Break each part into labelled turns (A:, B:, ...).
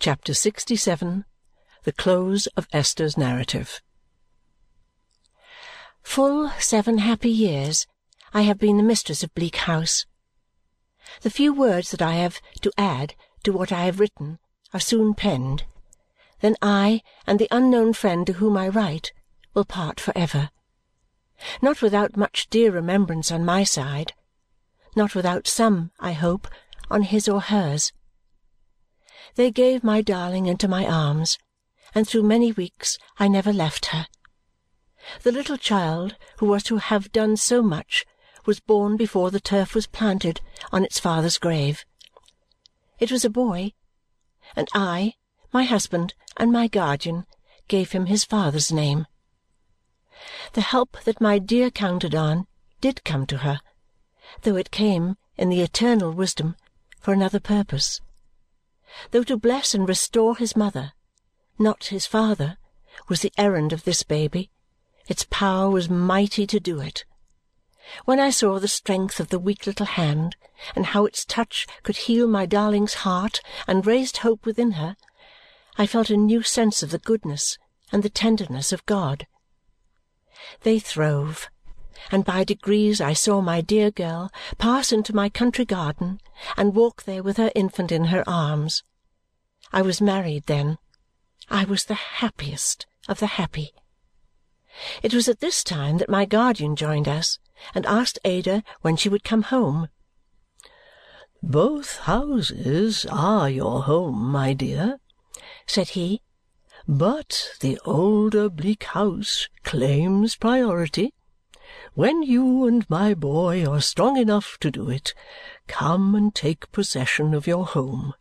A: Chapter 67 The Close of Esther's Narrative
B: Full seven happy years I have been the mistress of Bleak House. The few words that I have to add to what I have written are soon penned. Then I and the unknown friend to whom I write will part for ever. Not without much dear remembrance on my side. Not without some, I hope, on his or hers. They gave my darling into my arms, and through many weeks I never left her. The little child who was to have done so much was born before the turf was planted on its father's grave. It was a boy, and I, my husband, and my guardian gave him his father's name. The help that my dear counted on did come to her, though it came, in the eternal wisdom, for another purpose. Though to bless and restore his mother, not his father, was the errand of this baby, its power was mighty to do it. When I saw the strength of the weak little hand and how its touch could heal my darling's heart and raised hope within her, I felt a new sense of the goodness and the tenderness of God. They throve, and by degrees I saw my dear girl pass into my country garden and walk there with her infant in her arms. I was married then. I was the happiest of the happy. It was at this time that my guardian joined us and asked Ada when she would come home.
C: "Both houses are your home, my dear," said he, "but the older Bleak House claims priority. When you and my boy are strong enough to do it, come and take possession of your home."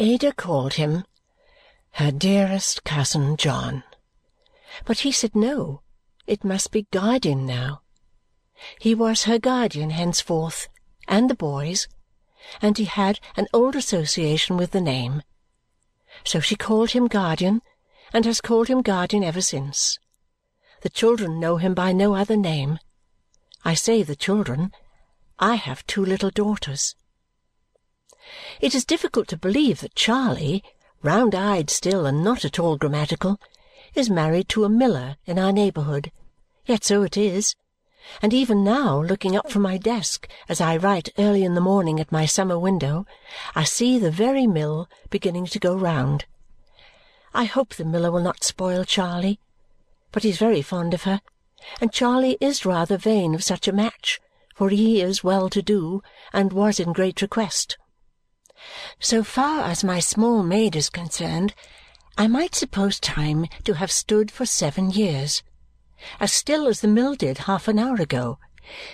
B: Ada called him her dearest cousin John. But he said no, it must be guardian now. He was her guardian henceforth, and the boy's, and he had an old association with the name. So she called him guardian, and has called him guardian ever since. The children know him by no other name. I say the children. I have two little daughters. It is difficult to believe that Charley, round-eyed still and not at all grammatical, is married to a miller in our neighbourhood. Yet so it is. And even now, looking up from my desk as I write early in the morning at my summer window, I see the very mill beginning to go round. I hope the miller will not spoil Charley, but he is very fond of her, and Charley is rather vain of such a match, for he is well to do and was in great request. So far as my small maid is concerned, I might suppose time to have stood for seven years, as still as the mill did half an hour ago,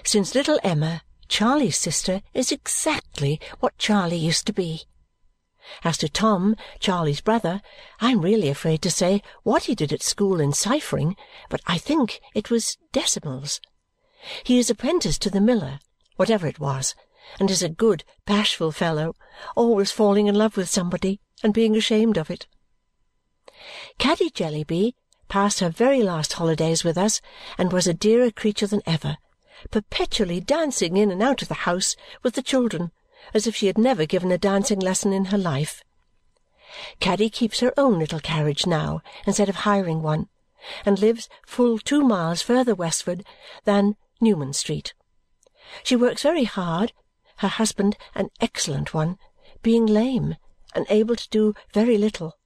B: since little Emma, Charley's sister, is exactly what Charley used to be. As to Tom, Charley's brother, I am really afraid to say what he did at school in ciphering, but I think it was decimals. He is apprenticed to the miller, whatever it was, and is a good, bashful fellow, always falling in love with somebody and being ashamed of it. Caddy Jellyby passed her very last holidays with us and was a dearer creature than ever, perpetually dancing in and out of the house with the children as if she had never given a dancing lesson in her life. Caddy keeps her own little carriage now instead of hiring one and lives full two miles further westward than Newman Street. She works very hard, her husband an excellent one, being lame and able to do very little.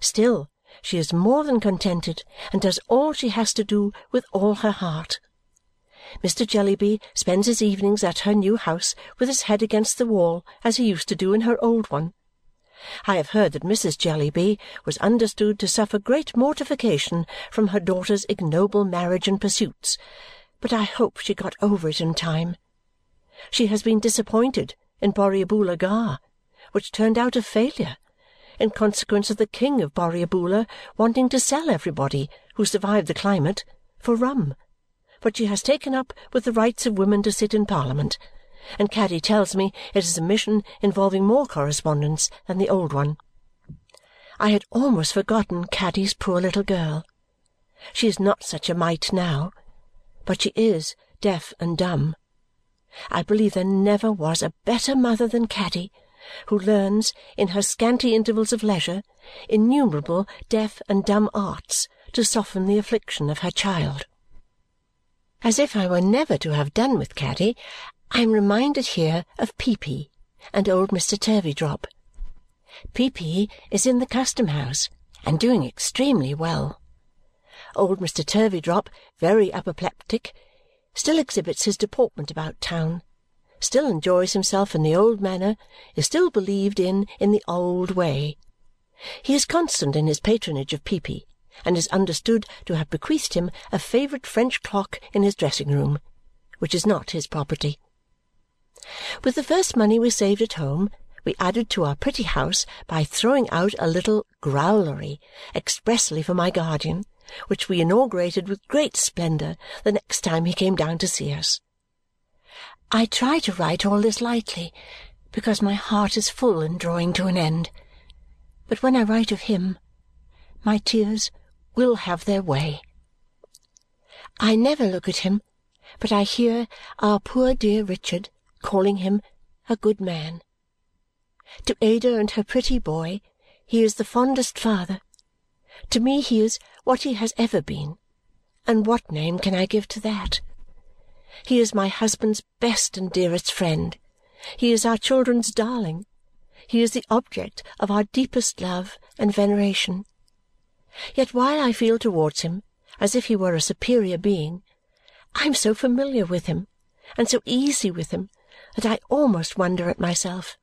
B: Still, she is more than contented and does all she has to do with all her heart. Mr. Jellyby spends his evenings at her new house with his head against the wall as he used to do in her old one. I have heard that Mrs. Jellyby was understood to suffer great mortification from her daughter's ignoble marriage and pursuits, but I hope she got over it in time. She has been disappointed in Borrioboola Gha, which turned out a failure in consequence of the king of Borrioboola wanting to sell everybody who survived the climate for rum. But she has taken up with the rights of women to sit in Parliament, and Caddy tells me it is a mission involving more correspondence than the old one. I had almost forgotten Caddy's poor little girl. She is not such a mite now, but she is deaf and dumb. I believe there never was a better mother than Caddy who learns, in her scanty intervals of leisure, innumerable deaf and dumb arts to soften the affliction of her child. As if I were never to have done with Caddy, I am reminded here of Peepy and old Mr. Turveydrop. Peepy is in the custom house and doing extremely well. Old Mr. Turveydrop, very apoplectic, still exhibits his deportment about town, still enjoys himself in the old manner, is still believed in in the old way. He is constant in his patronage of Peepy and is understood to have bequeathed him a favourite French clock in his dressing-room, which is not his property. With the first money we saved at home, we added to our pretty house by throwing out a little growlery expressly for my guardian, which we inaugurated with great splendour the next time he came down to see us. I try to write all this lightly, because my heart is full and drawing to an end. But when I write of him, my tears will have their way. I never look at him, but I hear our poor dear Richard calling him a good man. To Ada and her pretty boy he is the fondest father. To me he is what he has ever been, and what name can I give to that? He is my husband's best and dearest friend. He is our children's darling. He is the object of our deepest love and veneration. Yet while I feel towards him as if he were a superior being, I am so familiar with him and so easy with him that I almost wonder at myself.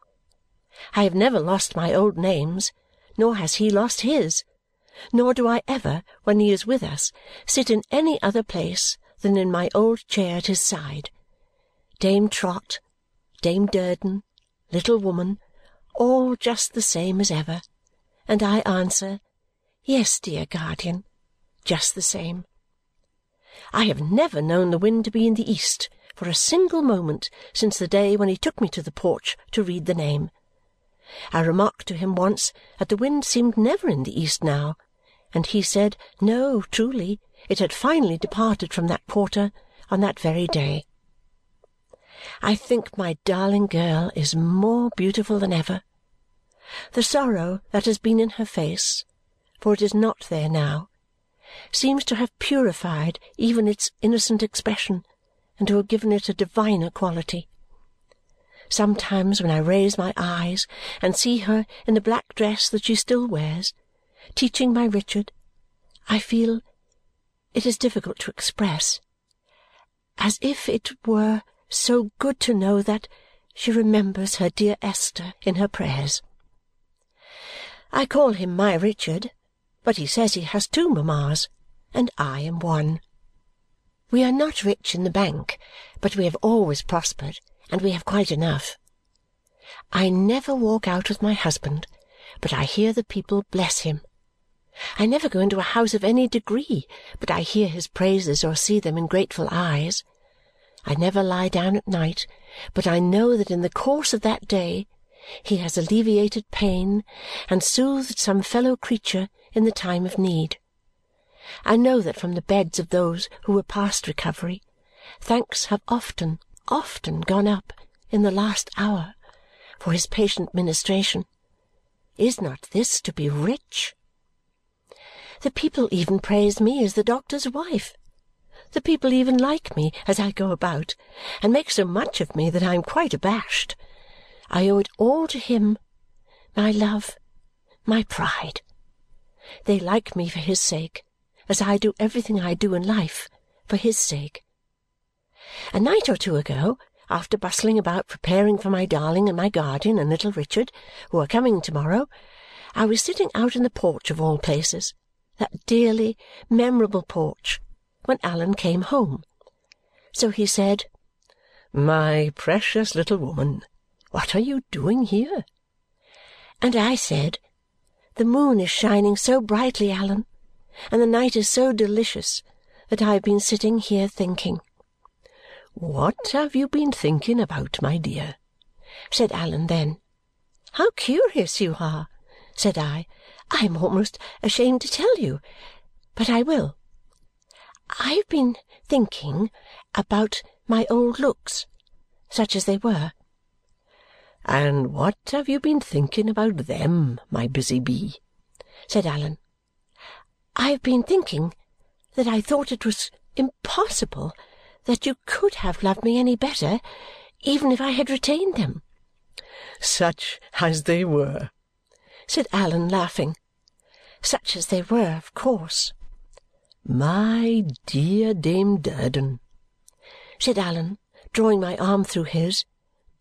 B: I have never lost my old names, nor has he lost his, nor do I ever, when he is with us, sit in any other place than in my old chair at his side. Dame Trot, Dame Durden, little woman, all just the same as ever, and I answer, Yes, dear guardian, just the same. I have never known the wind to be in the east for a single moment since the day when he took me to the porch to read the name. I remarked to him once that the wind seemed never in the east now, and he said no, truly, it had finally departed from that quarter on that very day. I think my darling girl is more beautiful than ever. The sorrow that has been in her face, for it is not there now, seems to have purified even its innocent expression and to have given it a diviner quality. Sometimes when I raise my eyes and see her in the black dress that she still wears, teaching my Richard, I feel it is difficult to express as if it were so good to know that she remembers her dear Esther in her prayers. I call him my Richard, but he says he has two mammas, and I am one. We are not rich in the bank, but we have always prospered, and we have quite enough. I never walk out with my husband, but I hear the people bless him. I never go into a house of any degree, but I hear his praises or see them in grateful eyes. I never lie down at night, but I know that in the course of that day he has alleviated pain and soothed some fellow creature in the time of need. I know that from the beds of those who were past recovery, thanks have often, often gone up in the last hour for his patient ministration. Is not this to be rich? The people even praise me as the doctor's wife. The people even like me as I go about and make so much of me that I am quite abashed. I owe it all to him, my love, my pride. They like me for his sake as I do everything I do in life for his sake. A night or two ago, after bustling about preparing for my darling and my guardian and little Richard, who are coming to-morrow, I was sitting out in the porch of all places, that dearly memorable porch, when Allan came home. So he said, "My precious little woman, what are you doing here?" And I said, "The moon is shining so brightly, Allan, and the night is so delicious that I have been sitting here thinking." "What have you been thinking about, my dear?" said Allan then. "How curious you are!" said I. "I am almost ashamed to tell you, but I will. I have been thinking about my old looks, such as they were."
C: And what have you been thinking about them, my busy bee?
B: said Allan. I have been thinking that I thought it was impossible that you could have loved me any better, even if I had retained them.
C: Such as they were,
B: said Allan, laughing. Such as they were, of course.
C: My dear Dame Durden,
B: said Allan, drawing my arm through his,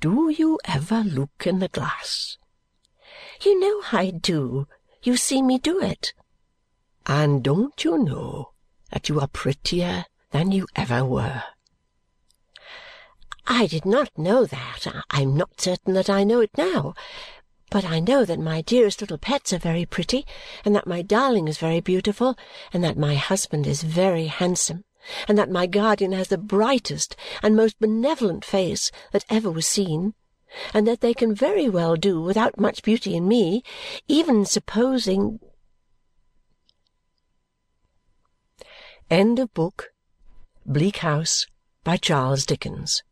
C: do you ever look in the glass?
B: You know I do. You see me do it.
C: And don't you know that you are prettier than you ever were?
B: I did not know that. I am not certain that I know it now. But I know that my dearest little pets are very pretty, and that my darling is very beautiful, and that my husband is very handsome, and that my guardian has the brightest and most benevolent face that ever was seen, and that they can very well do without much beauty in me, even supposing
A: End of book Bleak House by Charles Dickens